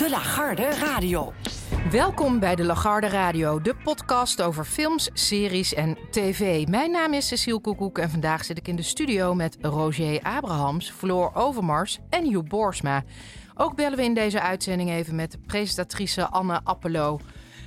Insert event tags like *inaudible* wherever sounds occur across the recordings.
De Lagarde Radio. Welkom bij de Lagarde Radio, de podcast over films, series en tv. Mijn naam is Cecile Koekoek en vandaag zit ik in de studio met Roger Abrahams, Floor Overmars en Joep Borsma. Ook bellen we in deze uitzending even met presentatrice Anne Appelo.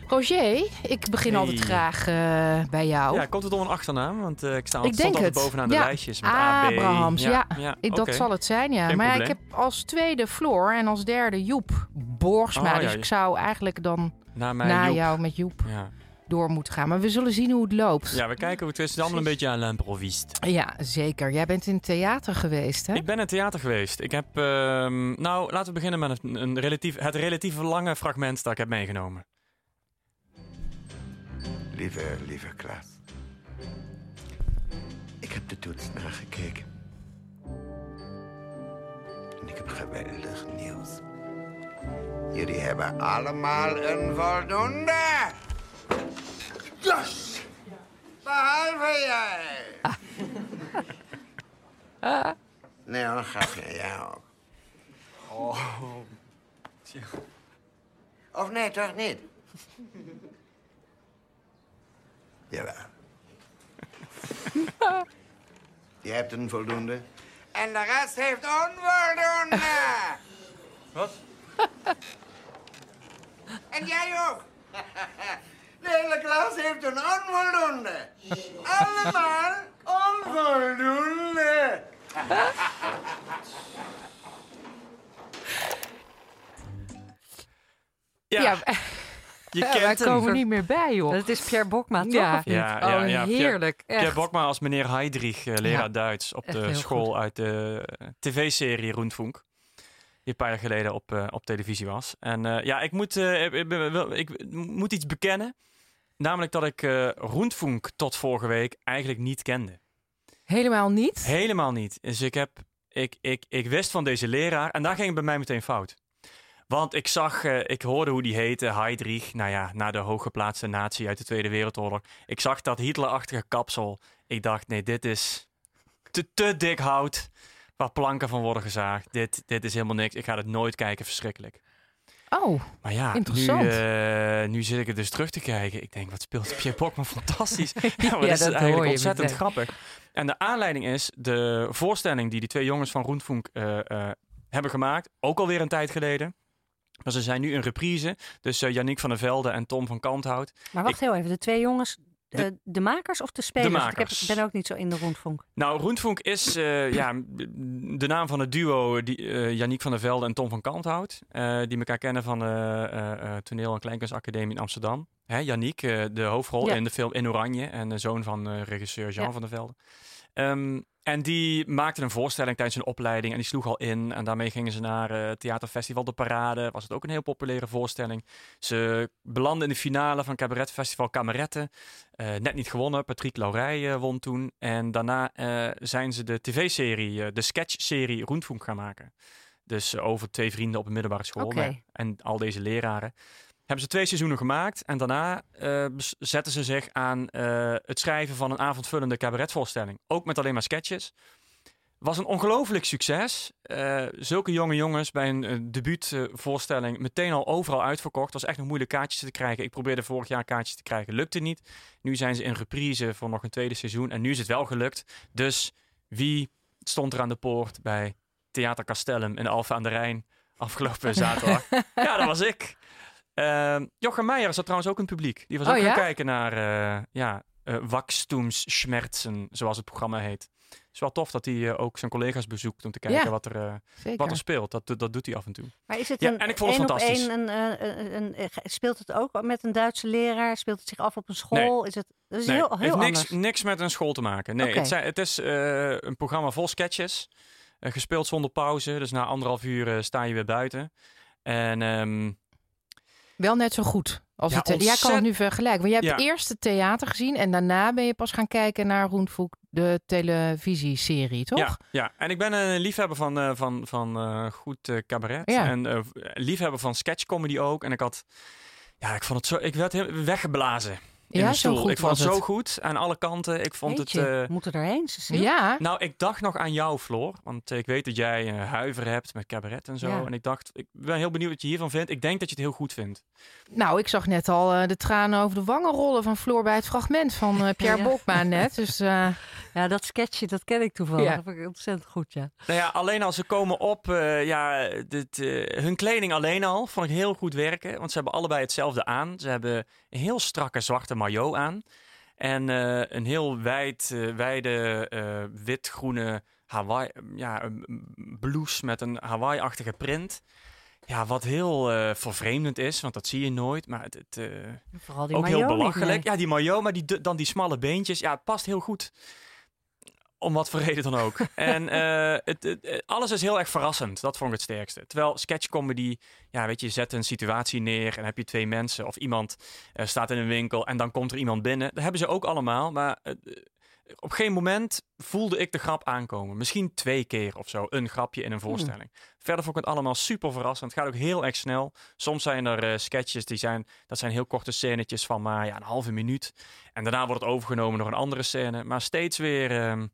Roger, ik begin Hey. altijd graag eh, bij jou. Ja, komt het om een achternaam? Want eh, ik sta altijd, denk altijd het. bovenaan de Ja. lijstjes met. Abrahams, ja. Ik- Dat oké. zal het zijn, ja. Geen maar ja, ik heb als tweede Floor en als derde Joep Borsma. Oh, ja, dus ik zou eigenlijk dan Na mij na Joep. jou met Joep Ja. door moeten gaan. Maar we zullen zien hoe het loopt. ja, we kijken hoe het is. Allemaal een beetje aan l'improviste. Ja, zeker. Jij bent in het theater geweest, hè? Ik ben in het theater geweest. Ik heb, ehm, nou, laten we beginnen met een, een relatief, het relatief lange fragment dat ik heb meegenomen. Lieve, lieve Klaas. Ik heb de toets nagekeken. En ik heb geweldig nieuws. Jullie hebben allemaal een voldoende. Yes! Behalve jij. *laughs* Nee hoor, grapje. Jij ook. Oh. Of nee, toch niet? Jawel. Je hebt een voldoende. En de rest heeft onvoldoende. Wat? *laughs* En jij ook. *laughs* De hele klas heeft een onvoldoende. Allemaal onvoldoende. Ja, Ja, *laughs* je wij kent hem. komen niet meer bij, joh. Dat is Pierre Bokma, toch? Ja. Ja, Oh, ja, ja. Pierre- heerlijk. Pierre Echt. Bokma als meneer Heidrich, eh, leraar Ja. Duits op de school uit de tv-serie Rundfunk. Die een paar jaar geleden op, eh, op televisie was. En eh, ja, ik moet, eh, ik, ik moet iets bekennen. Namelijk dat ik eh Rundfunk tot vorige week eigenlijk niet kende. Helemaal niet? Helemaal niet. Dus ik, heb, ik, ik, ik wist van deze leraar en daar ging het bij mij meteen fout. Want ik zag, eh, ik hoorde hoe die heette, Heydrich. Nou ja, na de hooggeplaatste nazi uit de Tweede Wereldoorlog. Ik zag dat Hitlerachtige kapsel. Ik dacht, nee, dit is te, te dik hout waar planken van worden gezaagd. Dit, dit is helemaal niks. Ik ga het nooit kijken, verschrikkelijk. Oh, Maar ja, nu, Interessant. eh, nu zit ik er dus terug te kijken. Ik denk, wat speelt Pierre Bokman fantastisch. *laughs* ja, maar Ja, dat is dat eigenlijk ontzettend meteen. grappig. En de aanleiding is de voorstelling die die twee jongens van Roenfunk eh, hebben gemaakt. Ook alweer een tijd geleden. Maar ze zijn nu in reprise. Dus eh Yannick van der Velde en Tom van Kanthout. Maar wacht heel even, de twee jongens, de, De- de makers of de spelers? Makers. Ik heb, ben ook niet zo in de rondvonk. Nou, Roenfunk is eh, *clears throat* ja, de naam van het duo die, eh Yannick van der Velde en Tom van Kanthout. eh, die elkaar kennen van de eh, eh, Toneel- en Kleinkunstacademie in Amsterdam. Hè, Yannick, eh, de hoofdrol Ja. in de film In Oranje en de zoon van eh, regisseur Jean Ja. van der Velde. Ehm, en die maakte een voorstelling tijdens hun opleiding en die sloeg al in. En daarmee gingen ze naar eh, het Theaterfestival De Parade. Was het ook een heel populaire voorstelling. Ze belanden in de finale van cabaretfestival Kameretten. Eh, net niet gewonnen. Patrick Laurij eh, won toen. En daarna zijn ze de tv-serie, de sketch-serie Roenfunk gaan maken. Dus over twee vrienden op een middelbare school. En al deze leraren. Hebben ze twee seizoenen gemaakt. En daarna bes- zetten ze zich aan eh, het schrijven van een avondvullende cabaretvoorstelling. Ook met alleen maar sketches. Was een ongelooflijk succes. Eh, zulke jonge jongens bij een debuutvoorstelling meteen al overal uitverkocht. was echt nog moeilijk kaartjes te krijgen. Ik probeerde vorig jaar kaartjes te krijgen, lukte niet. Nu zijn ze in reprise voor nog een tweede seizoen. En nu is het wel gelukt. Dus wie stond er aan de poort bij Theater Castellum in Alphen aan de Rijn afgelopen *laughs* zaterdag? ja, dat was ik. Ehm Jochem Meijer zat trouwens ook in het publiek. Die was Oh, ook ja? gaan kijken naar uh, ja, uh, Wachstumsschmerzen, zoals het programma heet. Het is wel tof dat hij uh, ook zijn collega's bezoekt om te kijken Ja, wat, er, uh, wat er speelt. Dat, dat doet hij af en toe. Maar is het Ja, een en ik vond het fantastisch. Een, eh, een, een, speelt het ook met een Duitse leraar? Speelt het zich af op een school? Is het, dat is Nee, heel, heel heeft niks, anders. niks met een school te maken. Nee, het, zijn- het is eh, een programma vol sketches. eh, gespeeld zonder pauze. Dus na anderhalf uur eh, sta je weer buiten. En ehm, Wel net zo goed. Als Ja, het, jij kan het nu vergelijken. Want jij hebt Ja. eerst het theater gezien en daarna ben je pas gaan kijken naar Roenvoek, de televisieserie, toch? Ja, ja, en ik ben een liefhebber van, eh, van, van eh, goed eh, cabaret. Ja. En eh, liefhebber van sketchcomedy ook. En ik had, ja, ik vond het zo, ik werd heel weggeblazen in Ja, zo stoel. goed ik vond het zo goed aan alle kanten. Ik vond het. eh, we moeten erheen, Cecile. Ja. nou, ik dacht nog aan jou, Floor. Want eh, ik weet dat jij eh, huiver hebt met cabaret en zo. Ja. En ik dacht, ik ben heel benieuwd wat je hiervan vindt. Ik denk dat je het heel goed vindt. Nou, ik zag net al eh, de tranen over de wangen rollen van Floor bij het fragment van eh, *laughs* Pierre Ja. Bokma net. Dus eh, *laughs* Ja, dat sketchje, dat ken ik toevallig. Ja. Dat vond ik ontzettend goed, ja. Nou ja, alleen als ze komen op, eh, ja, dit, eh, hun kleding alleen al vond ik heel goed werken. Want ze hebben allebei hetzelfde aan. Ze hebben een heel strakke zwarte maillot aan. En eh, een heel wijd, eh, wijde eh, wit-groene Hawaii, ja, een blouse met een Hawaii-achtige print. Ja, wat heel eh, vervreemdend is, want dat zie je nooit. Maar het, het, Vooral die ook heel niet, belachelijk. nee. Ja, die maillot, maar die, dan die smalle beentjes. Ja, het past heel goed. Om wat voor reden dan ook. *laughs* en eh, het, het- alles is heel erg verrassend. Dat vond ik het sterkste. Terwijl sketchcomedy, ja, weet je, je zet een situatie neer en heb je twee mensen of iemand eh, staat in een winkel en dan komt er iemand binnen. Dat hebben ze ook allemaal, maar eh, op geen moment voelde ik de grap aankomen. Misschien twee keer of zo, een grapje in een voorstelling. Verder vond ik het allemaal super verrassend. Het gaat ook heel erg snel. Soms zijn er sketches die zijn, dat zijn heel korte scènetjes van maar ja, een halve minuut. En daarna wordt het overgenomen door een andere scène. Maar steeds weer ehm,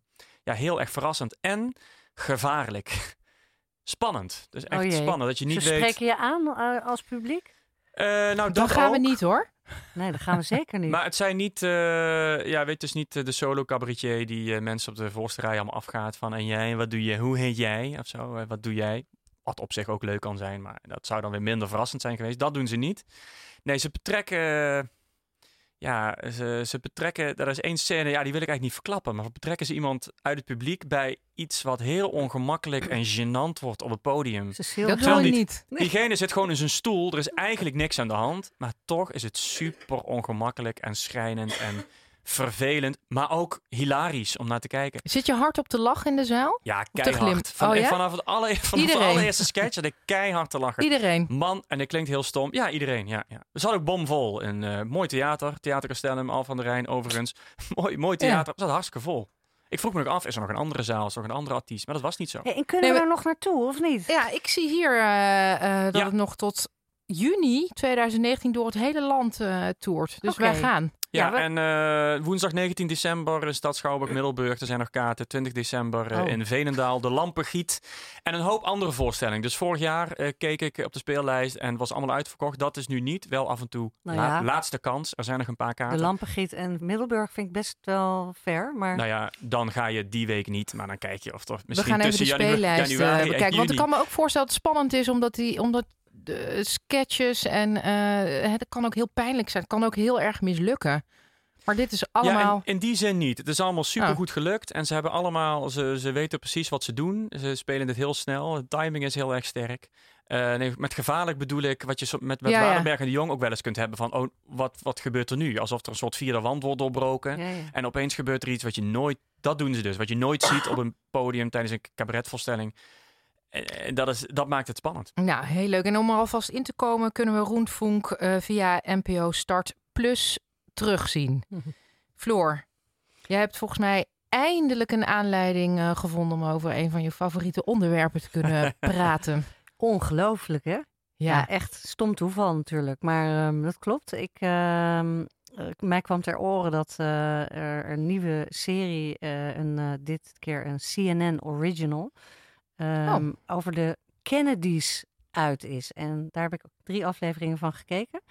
ja, heel erg verrassend en gevaarlijk. *laughs* Spannend. Dus echt Oh spannend dat je niet Ze weet. spreken je aan eh, als publiek? Eh, nou, dan dat gaan we niet hoor. *laughs* Nee, dat gaan we zeker niet. Maar het zijn niet, eh, ja, weet dus niet de solo cabaretier die mensen op de voorste rij allemaal afgaat van en jij, wat doe je, hoe heet jij of zo, wat doe jij? Wat op zich ook leuk kan zijn, maar dat zou dan weer minder verrassend zijn geweest. Dat doen ze niet. Nee, ze betrekken, ja, ze, ze betrekken, er is één scène, ja, die wil ik eigenlijk niet verklappen, maar betrekken ze iemand uit het publiek bij iets wat heel ongemakkelijk en gênant wordt op het podium. Cecile, Dat wil je niet. niet. Diegene zit gewoon in zijn stoel. Er is eigenlijk niks aan de hand. Maar toch is het super ongemakkelijk en schrijnend en vervelend. Maar ook hilarisch om naar te kijken. Zit je hard op te lachen in de zaal? Ja, keihard. Van, Oh ja? Vanaf, het alle, *laughs* vanaf de allereerste sketch had ik keihard te lachen. Iedereen. Man, en dat klinkt heel stom. Ja, iedereen. Ja, ja. We zat ook bomvol. Een eh, mooi theater. Theater Castellum, Al van der Rijn, overigens. *laughs* mooi, mooi theater. We zat hartstikke vol. Ik vroeg me nog af, is er nog een andere zaal? Is er nog een andere artiest? Maar dat was niet zo. Hey, en kunnen Nee, we er nog naartoe, of niet? Ja, ik zie hier eh, eh, dat Ja. het nog tot juni 2019 door het hele land eh toert. Dus wij gaan. Ja, Ja, we- en eh, woensdag 19 december in Stad Schouwburg, Middelburg. Er zijn nog kaarten. 20 december eh, Oh. in Veenendaal, de Lampengiet. En een hoop andere voorstellingen. Dus vorig jaar eh, keek ik op de speellijst en was allemaal uitverkocht. Dat is nu niet. Wel af en toe. Nou La- laatste kans. Er zijn nog een paar kaarten. De Lampengiet en Middelburg vind ik best wel ver, maar... Nou ja, dan ga je die week niet. Maar dan kijk je of toch We misschien gaan even tussen de speellijst januari bekijken. Want ik kan me ook voorstellen dat het spannend is, omdat, die, omdat de sketches en eh, het kan ook heel pijnlijk zijn. Het kan ook heel erg mislukken. Maar dit is allemaal... Ja, in, in die zin niet. Het is allemaal super Oh. goed gelukt. En ze hebben allemaal, ze, ze weten precies wat ze doen. Ze spelen het heel snel. De timing is heel erg sterk. Eh, nee, met gevaarlijk bedoel ik wat je met, met Ja, ja. Waardenberg en de Jong ook wel eens kunt hebben van, oh, wat, wat gebeurt er nu? Alsof er een soort vierde wand wordt doorbroken. Ja, ja. En opeens gebeurt er iets wat je nooit, dat doen ze dus, wat je nooit ziet op een podium tijdens een cabaretvoorstelling. En, en dat, is, dat maakt het spannend. Nou, heel leuk. En om er alvast in te komen, kunnen we Roentvonk eh, via NPO Start Plus terugzien. *laughs* Floor, jij hebt volgens mij eindelijk een aanleiding eh, gevonden om over een van je favoriete onderwerpen te kunnen *laughs* praten. Ongelooflijk, hè? Ja. Ja, echt stom toeval natuurlijk. Maar ehm, dat klopt. Ik, ehm, eh, mij kwam ter oren dat eh, er een nieuwe serie, eh, een, dit keer een CNN Original, ehm, over de Kennedys uit is. En daar heb ik drie afleveringen van gekeken.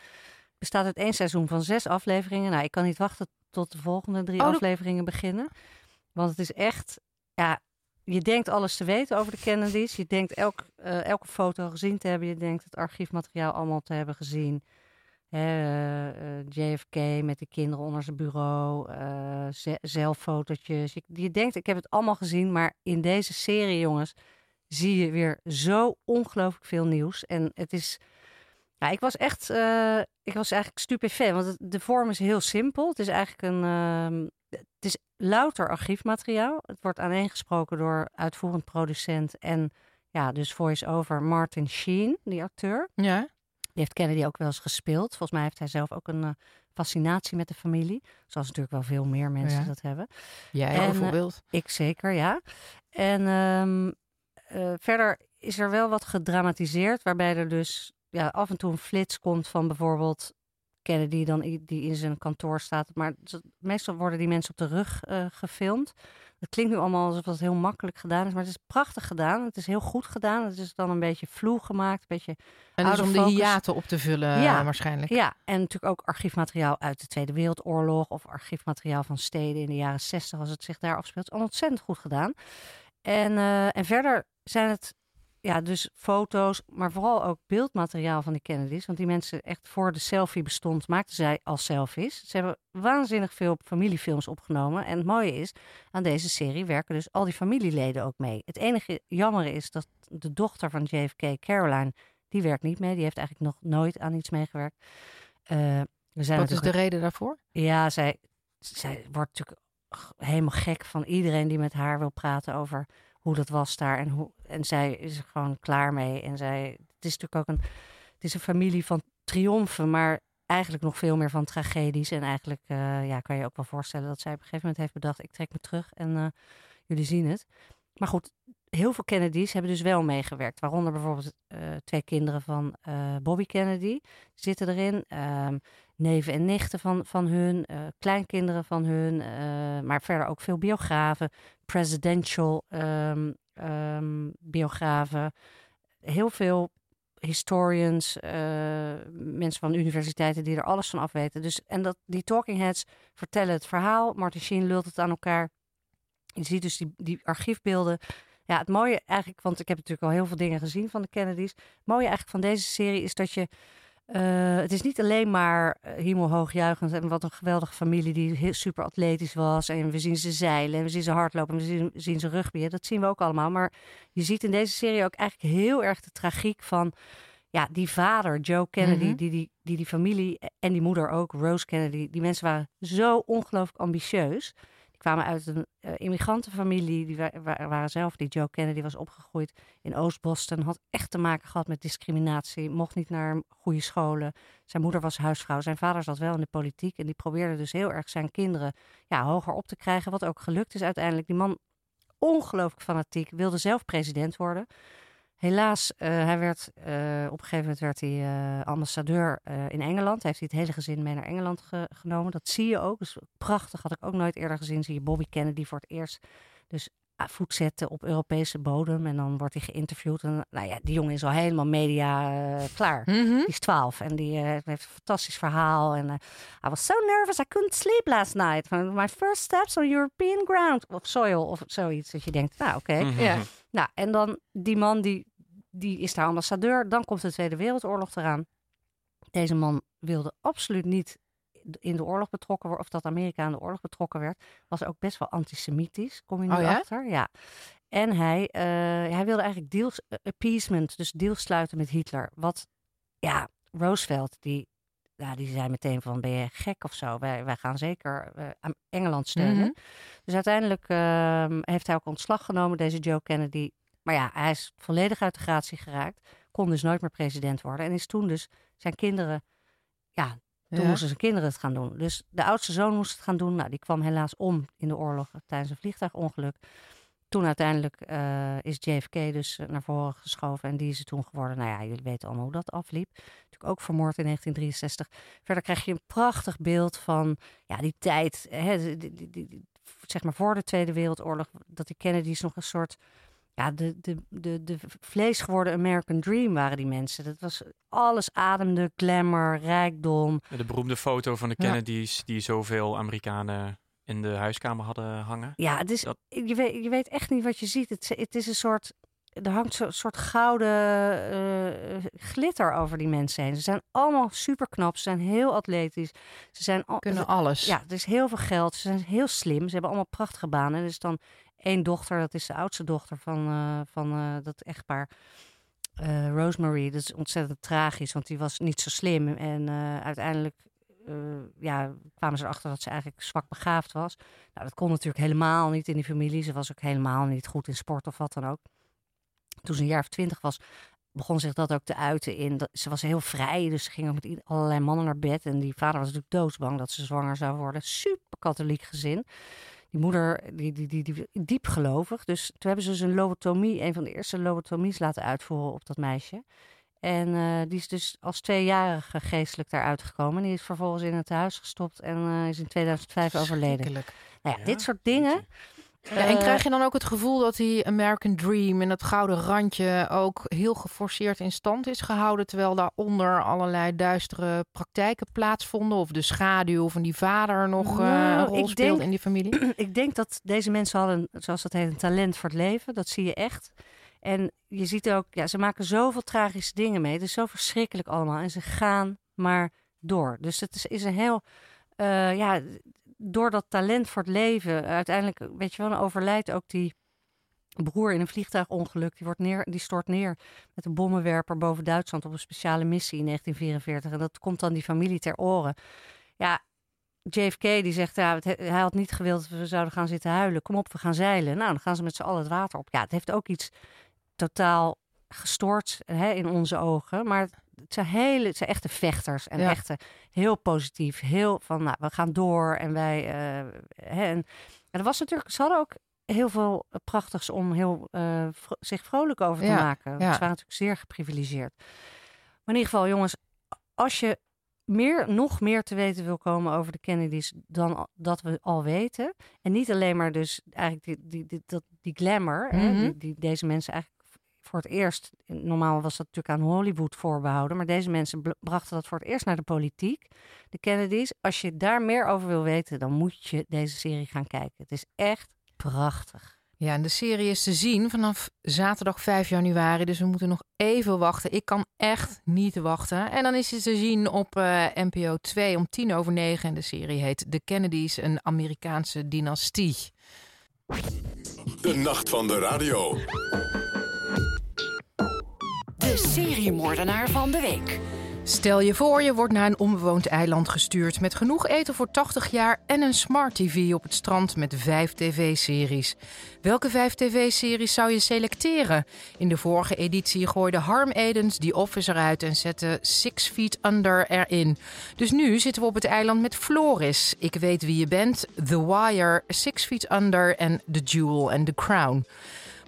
Bestaat uit één seizoen van zes afleveringen. Nou, ik kan niet wachten tot de volgende drie Oh, dat- afleveringen beginnen. Want het is echt, ja, je denkt alles te weten over de Kennedys. Je denkt elk, eh, elke foto gezien te hebben. Je denkt het archiefmateriaal allemaal te hebben gezien. Eh, eh, JFK met de kinderen onder zijn bureau. ze- zelffotootjes. Je, je denkt, ik heb het allemaal gezien. Maar in deze serie, jongens, zie je weer zo ongelooflijk veel nieuws. En het is... Ja, ik was echt... eh, ik was eigenlijk stupefait. Want het- de vorm is heel simpel. Het is eigenlijk een... ehm, het is louter archiefmateriaal. Het wordt aaneengesproken door uitvoerend producent en ja, dus voice-over Martin Sheen, die acteur. ja. Die heeft Kennedy ook wel eens gespeeld. Volgens mij heeft hij zelf ook een eh, fascinatie met de familie. Zoals natuurlijk wel veel meer mensen Ja. dat hebben. Jij En, eh, bijvoorbeeld. Ik zeker, ja. En ehm, eh, verder is er wel wat gedramatiseerd, waarbij er dus ja, af en toe een flits komt van bijvoorbeeld Kennedy dan die in zijn kantoor staat. Maar meestal worden die mensen op de rug eh, gefilmd. Het klinkt nu allemaal alsof dat heel makkelijk gedaan is, maar het is prachtig gedaan. Het is heel goed gedaan. Het is dan een beetje vloe gemaakt, een beetje En is om de hiaten op te vullen Ja. waarschijnlijk. ja, en natuurlijk ook archiefmateriaal uit de Tweede Wereldoorlog of archiefmateriaal van steden in de jaren 60 als het zich daar afspeelt. Allemaal ontzettend goed gedaan. En, eh, en verder zijn het ja, dus foto's, maar vooral ook beeldmateriaal van die Kennedys. Want die mensen echt voor de selfie bestond, maakten zij al selfies. Ze hebben waanzinnig veel familiefilms opgenomen. En het mooie is, aan deze serie werken dus al die familieleden ook mee. Het enige jammer is dat de dochter van JFK, Caroline, die werkt niet mee. Die heeft eigenlijk nog nooit aan iets meegewerkt. Eh, zijn Wat is de reden daarvoor? Ja, zij, zij wordt natuurlijk helemaal gek van iedereen die met haar wil praten over hoe dat was daar. En, hoe, en zij is er gewoon klaar mee. En zij, het is natuurlijk ook een, het is een familie van triomfen, maar eigenlijk nog veel meer van tragedies. En eigenlijk eh, ja, kan je ook wel voorstellen dat zij op een gegeven moment heeft bedacht, ik trek me terug en eh, jullie zien het. Maar goed, heel veel Kennedys hebben dus wel meegewerkt. Waaronder bijvoorbeeld eh, twee kinderen van Bobby Kennedy zitten erin. Ehm, neven en nichten van, van hun, eh, kleinkinderen van hun, eh, maar verder ook veel biografen, presidential ehm, ehm, biografen, heel veel historians, eh, mensen van universiteiten die er alles van afweten. Dus, en dat, die talking heads vertellen het verhaal, Martin Sheen lult het aan elkaar. Je ziet dus die, die archiefbeelden. Ja, het mooie eigenlijk, want ik heb natuurlijk al heel veel dingen gezien van de Kennedys. Het mooie eigenlijk van deze serie is dat je eh, het is niet alleen maar hemelhoogjuichend en wat een geweldige familie die heel, super atletisch was. En we zien ze zeilen en we zien ze hardlopen en we zien, zien ze rugbyen. Dat zien we ook allemaal. Maar je ziet in deze serie ook eigenlijk heel erg de tragiek van ja, die vader, Joe Kennedy, Mhm. die, die, die die familie en die moeder ook, Rose Kennedy. Die mensen waren zo ongelooflijk ambitieus. Kwamen uit een eh, immigrantenfamilie. Die wa- waren zelf, die Joe Kennedy was opgegroeid in Oost-Boston. Had echt te maken gehad met discriminatie. Mocht niet naar goede scholen. Zijn moeder was huisvrouw. Zijn vader zat wel in de politiek. En die probeerde dus heel erg zijn kinderen ja, hoger op te krijgen. Wat ook gelukt is uiteindelijk. Die man, ongelooflijk fanatiek, wilde zelf president worden. Helaas, eh, hij werd, eh, op een gegeven moment werd hij eh, ambassadeur in Engeland. Heeft hij het hele gezin mee naar Engeland ge- genomen. Dat zie je ook. Dus prachtig, had ik ook nooit eerder gezien. Zie je Bobby Kennedy voor het eerst. Dus voet zetten op Europese bodem. En dan wordt hij geïnterviewd. En nou ja, die jongen is al helemaal media eh, klaar. Mhm. Die is 12 en die eh, heeft een fantastisch verhaal. En eh, I was so nervous, I couldn't sleep last night. My first steps on European ground. Of soil of zoiets. Dat je denkt, nou oké. Mhm. Ja. Nou, en dan die man die, die is daar ambassadeur. Dan komt de Tweede Wereldoorlog eraan. Deze man wilde absoluut niet in de oorlog betrokken. Of dat Amerika in de oorlog betrokken werd. Was ook best wel antisemitisch. Kom je nu Oh ja? achter? Ja. En hij, eh, hij wilde eigenlijk deals, eh, appeasement, dus deals sluiten met Hitler. Wat, ja, Roosevelt, die, ja, die zei meteen van, ben je gek of zo? Wij, wij gaan zeker aan Engeland steunen. Mhm. Dus uiteindelijk ehm, heeft hij ook ontslag genomen, deze Joe Kennedy. Maar ja, hij is volledig uit de gratie geraakt. Kon dus nooit meer president worden. En is toen dus zijn kinderen... Ja, toen Ja. moesten zijn kinderen het gaan doen. Dus de oudste zoon moest het gaan doen. Nou, die kwam helaas om in de oorlog tijdens een vliegtuigongeluk. Toen uiteindelijk eh, is JFK dus eh, naar voren geschoven. En die is het toen geworden. Nou ja, jullie weten allemaal hoe dat afliep. Natuurlijk ook vermoord in 1963. Verder krijg je een prachtig beeld van ja, die tijd. Hè, die, die, die- die- zeg maar voor de Tweede Wereldoorlog. Dat die Kennedys nog een soort... Ja, de, de, de, de vlees geworden American Dream waren die mensen. Dat was alles ademde, glamour, rijkdom. De beroemde foto van de Ja. Kennedys die zoveel Amerikanen in de huiskamer hadden hangen. Ja, het is, Dat- je, weet, je weet echt niet wat je ziet. Het, het is een soort. Er hangt zo'n soort gouden eh, glitter over die mensen heen. Ze zijn allemaal super knap. Ze zijn heel atletisch. Ze zijn al, Kunnen alles. Ja, er is heel veel geld. Ze zijn heel slim. Ze hebben allemaal prachtige banen. Er is dan één dochter, dat is de oudste dochter van, eh, van eh, dat echtpaar. eh, Rosemary, dat is ontzettend tragisch, want die was niet zo slim. En eh, uiteindelijk eh, ja, kwamen ze erachter dat ze eigenlijk zwak begaafd was. Nou, dat kon natuurlijk helemaal niet in die familie. Ze was ook helemaal niet goed in sport of wat dan ook. Toen ze een jaar of twintig was, begon zich dat ook te uiten in. Dat, ze was heel vrij, dus ze ging ook met allerlei mannen naar bed. En die vader was natuurlijk doodsbang dat ze zwanger zou worden. Super katholiek gezin. Die moeder, die, die, die, die, diep gelovig. Dus toen hebben ze dus een lobotomie, een van de eerste lobotomies laten uitvoeren op dat meisje. En eh, die is dus als tweejarige geestelijk daaruit gekomen. Die is vervolgens in het huis gestopt en eh, is in 2005 overleden. Nou ja, dit soort dingen. Ja, en eh, krijg je dan ook het gevoel dat die American Dream en dat gouden randje ook heel geforceerd in stand is gehouden, terwijl daaronder allerlei duistere praktijken plaatsvonden? Of de schaduw van die vader nog eh, Nou, een rol speelt denk- in die familie? *clears throat* ik denk dat deze mensen hadden, zoals dat heet, een talent voor het leven. Dat zie je echt. En je ziet ook, ja, ze maken zoveel tragische dingen mee. Het is zo verschrikkelijk allemaal. En ze gaan maar door. Dus het is, is een heel, eh, ja, door dat talent voor het leven. Uiteindelijk, weet je wel, overlijdt ook die broer in een vliegtuigongeluk. Die, wordt neer, die stort neer met een bommenwerper boven Duitsland op een speciale missie in 1944. En dat komt dan die familie ter oren. Ja, JFK die zegt, ja, het- hij had niet gewild dat we zouden gaan zitten huilen. Kom op, we gaan zeilen. Nou, dan gaan ze met z'n allen het water op. Ja, het heeft ook iets totaal gestoord hè, in onze ogen. Maar het zijn, hele, het zijn echte vechters. En Ja. echte, heel positief. Heel van, nou, we gaan door. En wij... hè, en, en er was natuurlijk... Ze hadden ook heel veel prachtigs om heel, eh, vro- zich vrolijk over te Ja, maken. ja. Ze waren natuurlijk zeer geprivilegeerd. Maar in ieder geval, jongens, als je meer, nog meer te weten wil komen over de Kennedys dan dat we al weten. En niet alleen maar dus eigenlijk die, die, die, dat, die glamour, hè, Mhm. die, die deze mensen eigenlijk voor het eerst, normaal was dat natuurlijk aan Hollywood voorbehouden, maar deze mensen brachten dat voor het eerst naar de politiek, de Kennedys. Als je daar meer over wil weten, dan moet je deze serie gaan kijken. Het is echt prachtig. Ja, en de serie is te zien vanaf zaterdag 5 januari. Dus we moeten nog even wachten. Ik kan echt niet wachten. En dan is het te zien op eh, NPO 2 om tien over negen. En de serie heet The Kennedys, een Amerikaanse dynastie. De nacht van de radio. De seriemoordenaar van de week. Stel je voor, je wordt naar een onbewoond eiland gestuurd met genoeg eten voor 80 jaar en een smart TV op het strand met vijf tv-series. Welke vijf tv-series zou je selecteren? In de vorige editie gooide Harm Edens die Office eruit en zette Six Feet Under erin. Dus nu zitten we op het eiland met Floris. Ik weet wie je bent, The Wire, Six Feet Under en The Jewel and The Crown.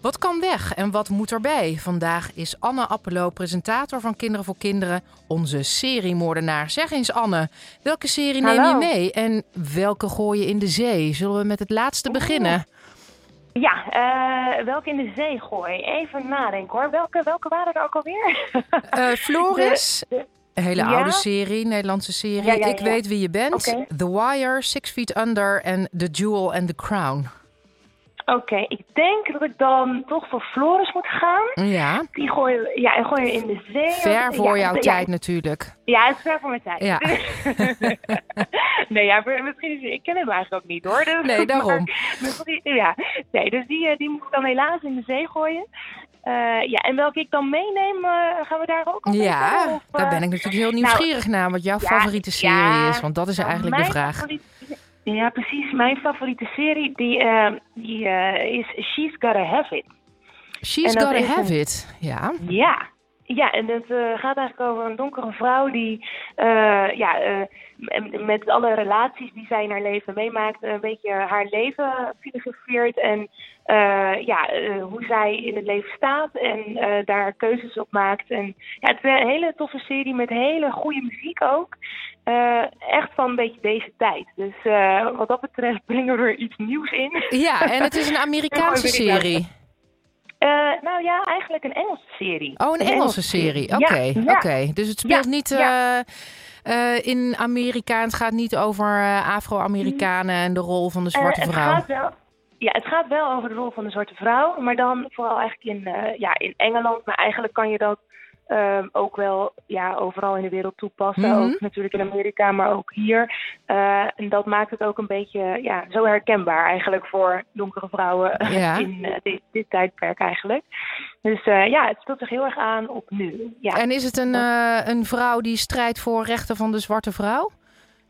Wat kan weg en wat moet erbij? Vandaag is Anne Appelo, presentator van Kinderen voor Kinderen, onze seriemoordenaar. Zeg eens Anne, welke serie neem je mee en welke gooi je in de zee? Zullen we met het laatste beginnen? Ja, eh, welke in de zee gooi? Even nadenken hoor. Welke, welke waren er ook alweer? Eh, *laughs* Floris, De- de- een hele Ja? oude serie, Nederlandse serie. Ja, ja, Ik weet wie je bent. The Wire, Six Feet Under en The Jewel and The Crown. Oké, ik denk dat ik dan toch voor Floris moet gaan. Ja, Die gooi je, ja, en gooi je in de zee. ver voor ja, jouw ja, tijd natuurlijk. Ja, het is ver voor mijn tijd. Ja. *laughs* nee, ja, misschien is, ik ken hem eigenlijk ook niet hoor. Dus, Nee, daarom. *laughs* maar- ja, nee, dus die, eh, die moet ik dan helaas in de zee gooien. Eh, ja, en welke ik dan meeneem, eh, gaan we daar ook op Ja? Of, daar ben ik natuurlijk heel nieuwsgierig naar wat jouw favoriete serie is. Want dat is nou, eigenlijk de vraag. favoriete- ja, precies. Mijn favoriete serie die, eh, die, eh, is She's Gotta Have It. She's Gotta Have een- It. Ja. Ja. Ja, en het eh, gaat eigenlijk over een donkere vrouw die eh, ja, met alle relaties die zij in haar leven meemaakt, een beetje haar leven filosofeert en ja, hoe zij in het leven staat en daar keuzes op maakt. En ja, het is een hele toffe serie met hele goede muziek ook. Eh, echt van een beetje deze tijd. Dus eh, wat dat betreft *laughs* brengen we er iets nieuws in. Ja, en het is een *laughs* Amerikaanse serie. Eh, nou ja, eigenlijk een Engelse serie. Oh, een Engelse serie. Oké, ja. oké. Dus het speelt Ja, niet in Amerika. Het gaat niet over Afro-Amerikanen en de rol van de zwarte het vrouw. Gaat wel, ja, het gaat wel over de rol van de zwarte vrouw, maar dan vooral eigenlijk in, ja, in Engeland. Maar eigenlijk kan je dat ehm, ook wel ja, overal in de wereld toepassen. Mhm. Ook natuurlijk in Amerika, maar ook hier. Eh, en dat maakt het ook een beetje ja, zo herkenbaar eigenlijk voor donkere vrouwen *laughs* Ja. in eh, dit, dit tijdperk eigenlijk. Dus eh, ja, het speelt zich heel erg aan op nu. Ja. En is het een, een vrouw die strijdt voor rechten van de zwarte vrouw?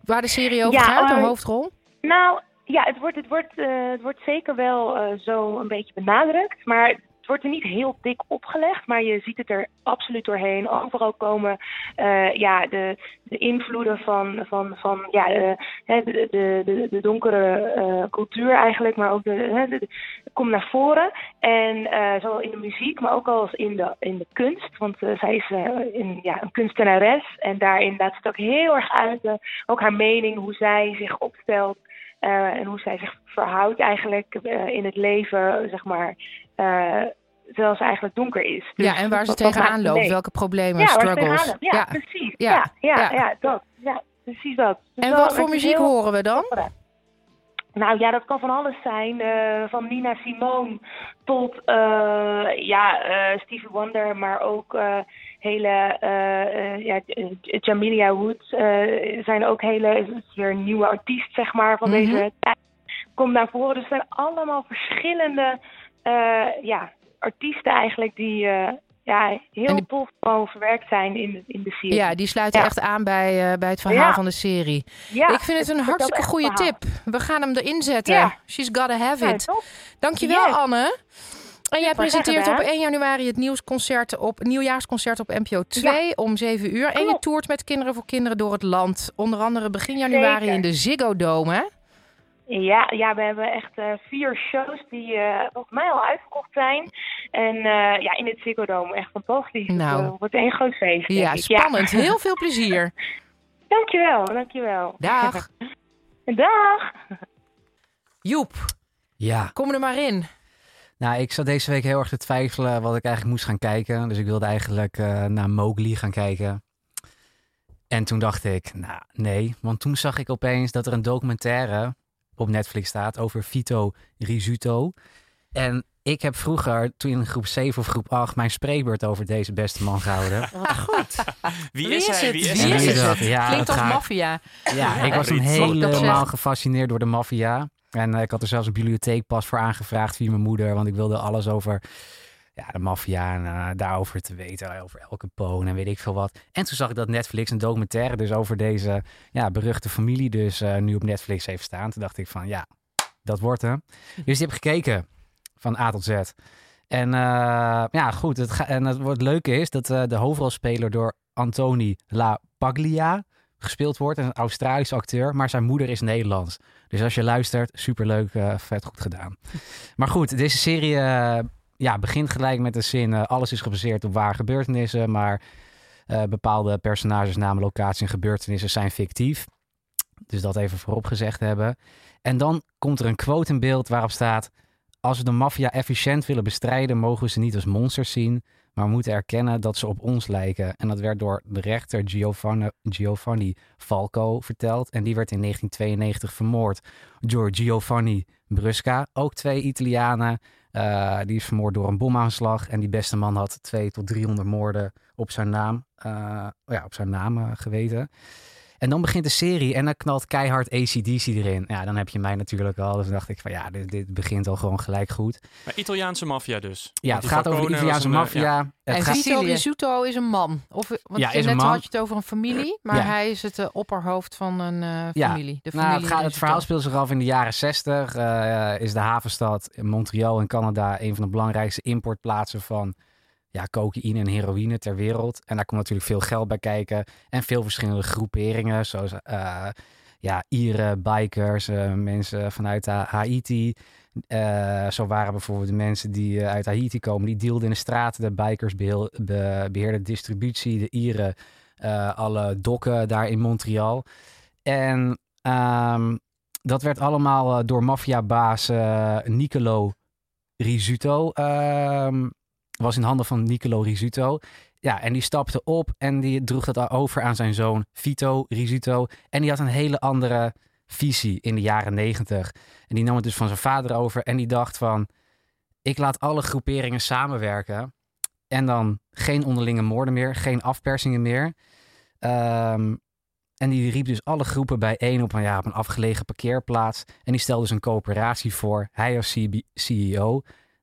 Waar de serie over Ja, gaat, de hoofdrol? Nou, ja, het wordt, het wordt, het wordt zeker wel zo een beetje benadrukt. Maar wordt er niet heel dik opgelegd, maar je ziet het er absoluut doorheen. Overal komen uh, ja, de, de invloeden van, van, van ja, de, de, de, de donkere uh, cultuur eigenlijk, maar ook de, komt naar voren. En zowel in de muziek, maar ook als in de, in de kunst. Want zij is ja, een kunstenares en daarin laat het ook heel erg uit. ook haar mening, hoe zij zich opstelt. en hoe zij zich verhoudt eigenlijk in het leven, zeg maar terwijl ze eigenlijk donker is. Dus ja, en waar ze tegenaan loopt, welke problemen, ja, struggles. Ja, ja, precies. Ja, ja, ja, dat. Ja, precies dat. Dus en wat voor muziek horen we dan? Nou ja, dat kan van alles zijn. Uh, van Nina Simone tot uh, ja, uh, Stevie Wonder, maar ook hele ja, Jamilia Woods zijn ook hele, is weer een nieuwe artiest zeg maar van mm -hmm. deze tijd. Komt naar voren. Dus het zijn allemaal verschillende ja, artiesten eigenlijk die uh, ja, heel die... tof gewoon verwerkt zijn in de, in de serie. Ja, die sluiten echt aan bij, uh, bij het verhaal ja. van de serie. Ja, ik vind het een hartstikke goede tip. We gaan hem erin zetten. She's gotta have it. Dankjewel yes. Anne. En jij presenteert op 1 januari het nieuwsconcert op, nieuwjaarsconcert op NPO 2 om 7 uur. En je toert met Kinderen voor Kinderen door het land. Onder andere begin januari Zeker. in de Ziggo Dome? Ja, ja, we hebben echt uh, vier shows die uh, volgens mij al uitverkocht zijn. En uh, ja, in het Ziggo Dome, echt fantastisch. Nou. Het wordt een groot feest. Ja, spannend. Ja. Heel veel plezier. *laughs* dankjewel, dankjewel. Dag. *laughs* Dag. Joep. Ja. Kom er maar in. Nou, ik zat deze week heel erg te twijfelen wat ik eigenlijk moest gaan kijken. Dus ik wilde eigenlijk naar Mowgli gaan kijken. En toen dacht ik, nou nee, want toen zag ik opeens dat er een documentaire op Netflix staat over Vito Rizzuto. En ik heb vroeger, toen in groep 7 of groep 8, mijn spreekbeurt over deze beste man gehouden. *laughs* Wat goed. Wie is, Wie is hij? het? Wie is, Wie hij? is dat? Ja, Klinkt als gaat- maffia. Ja, ik was toen helemaal gefascineerd door de maffia. En eh, ik had er zelfs een bibliotheekpas voor aangevraagd via mijn moeder. Want ik wilde alles over ja, de maffia en eh, daarover te weten. Over elke poon en weet ik veel wat. En toen zag ik dat Netflix een documentaire dus over deze ja, beruchte familie dus eh, nu op Netflix heeft staan. Toen dacht ik van ja, dat wordt hem. *laughs* Dus die heb gekeken van A tot Z. En eh, ja, goed. Het ga- en het, wat leuke is dat eh, de hoofdrolspeler door Anthony La Paglia gespeeld wordt. Een Australische acteur, maar zijn moeder is Nederlands. Dus als je luistert, superleuk, eh vet goed gedaan. *laughs* Maar goed, deze serie eh, ja, begint gelijk met de zin... eh, alles is gebaseerd op ware gebeurtenissen, maar eh, bepaalde personages, namen, locaties en gebeurtenissen zijn fictief. Dus dat even voorop gezegd hebben. En dan komt er een quote in beeld waarop staat... Als we de maffia efficiënt willen bestrijden, mogen we ze niet als monsters zien, maar moeten erkennen dat ze op ons lijken. En dat werd door de rechter Giovanni, Giovanni Falco verteld. En die werd in 1992 vermoord door Giovanni Brusca. Ook twee Italianen. Eh, die is vermoord door een bomaanslag. En die beste man had twee tot 300 moorden op zijn naam, eh, ja, op zijn naam eh, geweten. En dan begint de serie en dan knalt keihard ACDC erin. Ja, dan heb je mij natuurlijk al. Dus dan dacht ik van ja, dit, dit begint al gewoon gelijk goed. Maar Italiaanse maffia dus. Ja, het gaat over de Italiaanse eh, maffia. Het En gaat- Vito Rizzuto is een man. Of, want Ja, je net man. had je het over een familie, maar Ja. hij is het eh, opperhoofd van een eh, Ja. familie. De Nou, familie het, gaat, het verhaal speelt zich af in de jaren 60. eh, is de havenstad Montreal in Canada een van de belangrijkste importplaatsen van ja, cocaïne en heroïne ter wereld. En daar komt natuurlijk veel geld bij kijken. En veel verschillende groeperingen, zoals eh, ja, Ieren, bikers, eh, mensen vanuit Ha- Haiti. Eh, zo waren bijvoorbeeld de mensen die uit Haiti komen, die dealden in de straten. De bikers be- beheerden distributie. De Ieren alle dokken daar in Montreal. En ehm, dat werd allemaal door maffiabaas Nicolo Rizzuto. ehm, was in handen van Nicolo Rizzuto. Ja, en die stapte op en die droeg dat over aan zijn zoon Vito Rizzuto. En die had een hele andere visie in de jaren negentig. En die nam het dus van zijn vader over en die dacht van... ik laat alle groeperingen samenwerken. En dan geen onderlinge moorden meer, geen afpersingen meer. Ehm, en die riep dus alle groepen bijeen op een, ja, op een afgelegen parkeerplaats. En die stelde dus een coöperatie voor. Hij als CEO.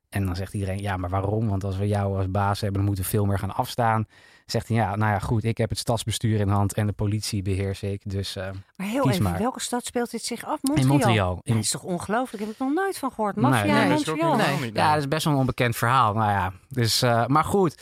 En dan zegt iedereen, ja, maar waarom? Want als we jou als baas hebben, dan moeten we veel meer gaan afstaan. Zegt hij, ja, nou ja, goed, ik heb het stadsbestuur in hand en de politie beheers ik. Dus eh, Maar heel kies even, maar. welke stad speelt dit zich af? Montreal. Montreal. Ja, In- dat is toch ongelooflijk? Heb ik nog nooit van gehoord. Nee, in nee. Montreal. Ja, dat is best wel een onbekend verhaal. Nou ja, dus, eh, maar goed.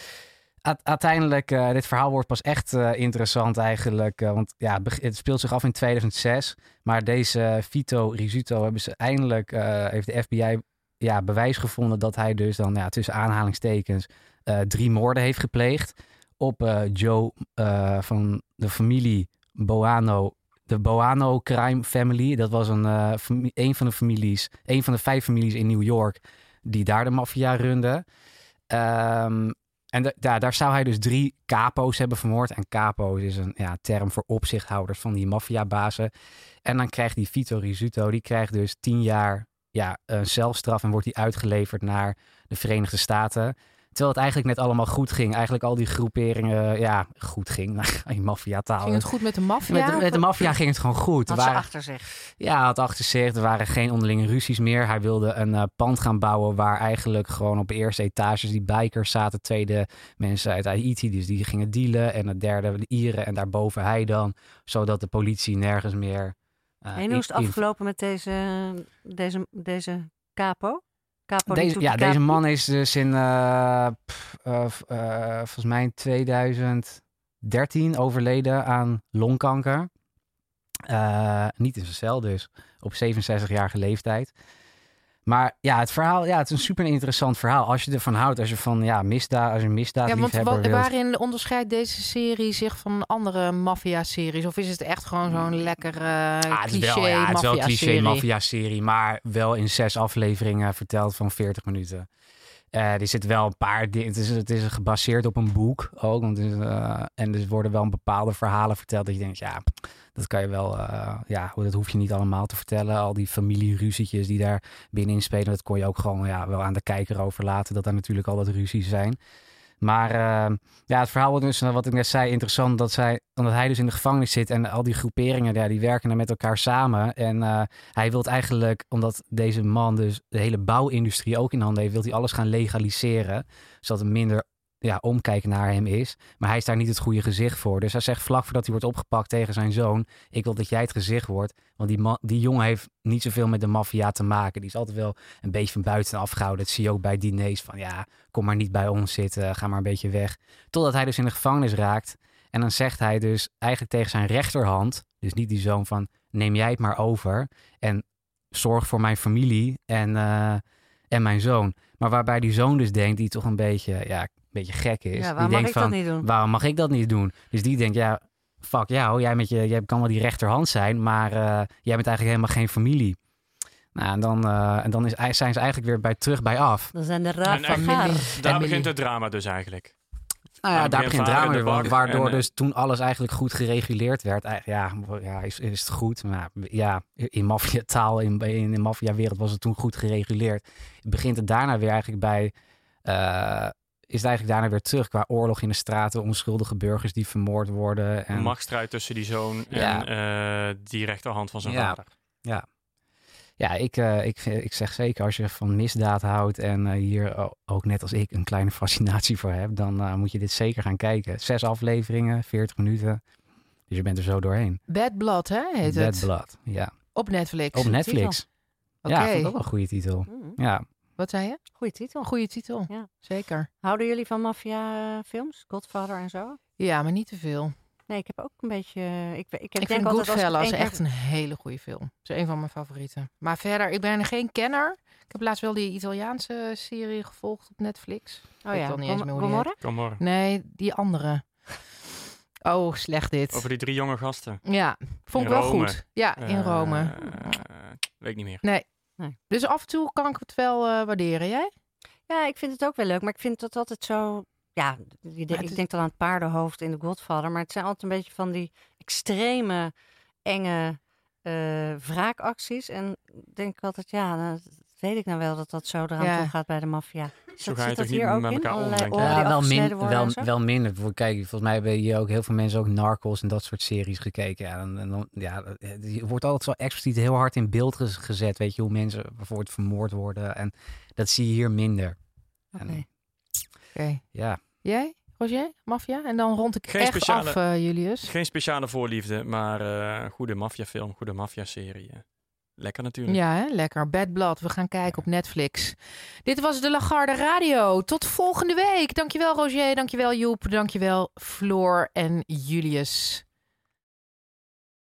Uiteindelijk, eh, dit verhaal wordt pas echt eh, interessant eigenlijk. eh, want ja, het speelt zich af in 2006. Maar deze Vito Rizzuto hebben ze eindelijk, eh, heeft de FBI ja, bewijs gevonden dat hij dus dan ja, tussen aanhalingstekens eh, drie moorden heeft gepleegd. Op eh, Joe eh, van de familie Boano de Boano Crime Family. Dat was een, een van de families, een van de vijf families in New York die daar de maffia runde. Ehm, en ja, daar zou hij dus drie capo's hebben vermoord. En capo's is een ja, term voor opzichthouders van die maffiabazen. En dan krijgt die Vito Rizzuto, die krijgt dus tien jaar ja, een celstraf en wordt die uitgeleverd naar de Verenigde Staten. Terwijl het eigenlijk net allemaal goed ging. Eigenlijk al die groeperingen, ja, goed ging. *laughs* in maffiataal. Ging het goed met de maffia? Met, de- met de maffia ging het gewoon goed. Had Er ze waren- achter zich. ja, hij had achter zich. Er waren geen onderlinge ruzies meer. Hij wilde een eh, pand gaan bouwen waar eigenlijk gewoon op de eerste etages die bikers zaten. Tweede mensen uit Haiti, dus die gingen dealen. En het derde de Ieren en daarboven hij dan. Zodat de politie nergens meer... eh, en hoe is het afgelopen met deze, deze, deze capo? capo Deze, ja, de deze man is dus in, eh, pff, eh, eh, volgens mij in 2013 overleden aan longkanker. Niet in zijn cel dus, op 67-jarige leeftijd. Maar ja, het verhaal, ja, het is een super interessant verhaal. Als je ervan houdt, als je van ja, misdaad, als je een Ja, want wa- wilt. waarin onderscheidt deze serie zich van andere maffia-series? Of is het echt gewoon zo'n lekker eh Ah, het is cliché wel, ja, het is wel een cliché maffia-serie? maar wel in zes afleveringen verteld van 40 minuten. Eh er zit wel een paar dingen. Het is, het is gebaseerd op een boek ook. Want is, eh, en er worden wel bepaalde verhalen verteld. Dat je denkt, ja, dat kan je wel. eh, ja, dat hoef je niet allemaal te vertellen. Al die familieruzietjes die daar binnenin spelen. Dat kon je ook gewoon ja, wel aan de kijker overlaten. Dat er natuurlijk al wat ruzies zijn. Maar eh, ja, het verhaal wordt dus, eh, wat ik net zei, interessant. Dat zij, omdat hij dus in de gevangenis zit en al die groeperingen, ja, die werken dan met elkaar samen. En eh, hij wil eigenlijk, omdat deze man dus de hele bouwindustrie ook in handen heeft, wil hij alles gaan legaliseren. Zodat er minder ja, omkijken naar hem is. Maar hij is daar niet het goede gezicht voor. Dus hij zegt vlak voordat hij wordt opgepakt tegen zijn zoon: Ik wil dat jij het gezicht wordt. Want die, die jongen heeft niet zoveel met de maffia te maken. Die is altijd wel een beetje van buiten afgehouden. Dat zie je ook bij diners van ja, kom maar niet bij ons zitten, ga maar een beetje weg. Totdat hij dus in de gevangenis raakt. En dan zegt hij dus eigenlijk tegen zijn rechterhand, dus niet die zoon van neem jij het maar over en zorg voor mijn familie en, eh, en mijn zoon. Maar waarbij die zoon dus denkt, die toch een beetje, ja, beetje gek is. Ja, waarom die mag denkt ik dat niet doen? Waarom mag ik dat niet doen? Dus die denkt, ja, fuck jou, jij, met je, jij kan wel die rechterhand zijn, maar eh, jij bent eigenlijk helemaal geen familie. Nou, en dan, eh, en dan is, zijn ze eigenlijk weer bij, terug bij af. Dan zijn de raad van. Daar begint het drama dus eigenlijk. Nou ja, daar begint drama weer, wa- waardoor en, eh, dus toen alles eigenlijk goed gereguleerd werd. Eigenlijk, ja, ja is, is het goed? Maar ja, in maffiataal, in, in de maffiawereld was het toen goed gereguleerd. Begint het daarna weer eigenlijk bij, eh, is het eigenlijk daarna weer terug qua oorlog in de straten, onschuldige burgers die vermoord worden. En, Een machtsstrijd tussen die zoon Ja. en eh, die rechterhand van zijn Ja. vader. Ja. Ja, ik, eh, ik, ik zeg zeker als je van misdaad houdt en eh, hier ook net als ik een kleine *laughs* fascinatie voor hebt, dan eh, moet je dit zeker gaan kijken. Zes afleveringen, 40 minuten. Dus je bent er zo doorheen. Bad Blood, hè, heet Bad het. Blood, ja. Op Netflix. Op Netflix. Oké. Ja, vond ik ook wel een goede titel. Ja. Wat zei je? Goeie titel. Goeie titel. Ja. Zeker. Houden jullie van maffia-films? Godfather en zo? Ja, maar niet te veel. Nee, ik heb ook een beetje... Ik, ik, Ik, denk vind ik Goodfellas keer- echt een hele goede film. Het is een van mijn favorieten. Maar verder, ik ben geen kenner. Ik heb laatst wel die Italiaanse serie gevolgd op Netflix. Ik weet ja, al niet eens meer hoe. Nee, die andere. Oh, slecht dit. Over die drie jonge gasten. Ja, vond ik In wel Rome. goed. Ja, in Eh, Rome. weet ik niet meer. Nee. Nee. Dus af en toe kan ik het wel eh, waarderen. Jij? Ja, ik vind het ook wel leuk, maar ik vind dat altijd zo... Ja, denk- ik denk dan aan het paardenhoofd in de Godfather, maar het zijn altijd een beetje van die extreme, enge eh, wraakacties. En denk ik altijd, ja, weet ik nou wel dat dat zo eraan Ja. toe gaat bij de maffia. Zo Dat- ga je dat niet hier ook met in? elkaar om, Ja, wel, min, wel, wel minder. Voor- Kijk, volgens mij hebben hier ook heel veel mensen ook Narcos en dat soort series gekeken. Ja, en, en dan, ja, je wordt altijd zo expliciet heel hard in beeld gez- gezet. Weet je, hoe mensen bijvoorbeeld vermoord worden. En dat zie je hier minder. Oké. Oké. ja. Jij, Roger? Maffia? En dan rond ik Geen echt speciale- af, eh, Julius. Geen speciale voorliefde, maar eh goede maffiafilm, goede maffiaserie. Lekker natuurlijk. Ja, hè? lekker. Bad. We gaan kijken op Netflix. Dit was de Lagarde Radio. Tot volgende week. Dankjewel Roger, dankjewel Joep, dankjewel Floor en Julius.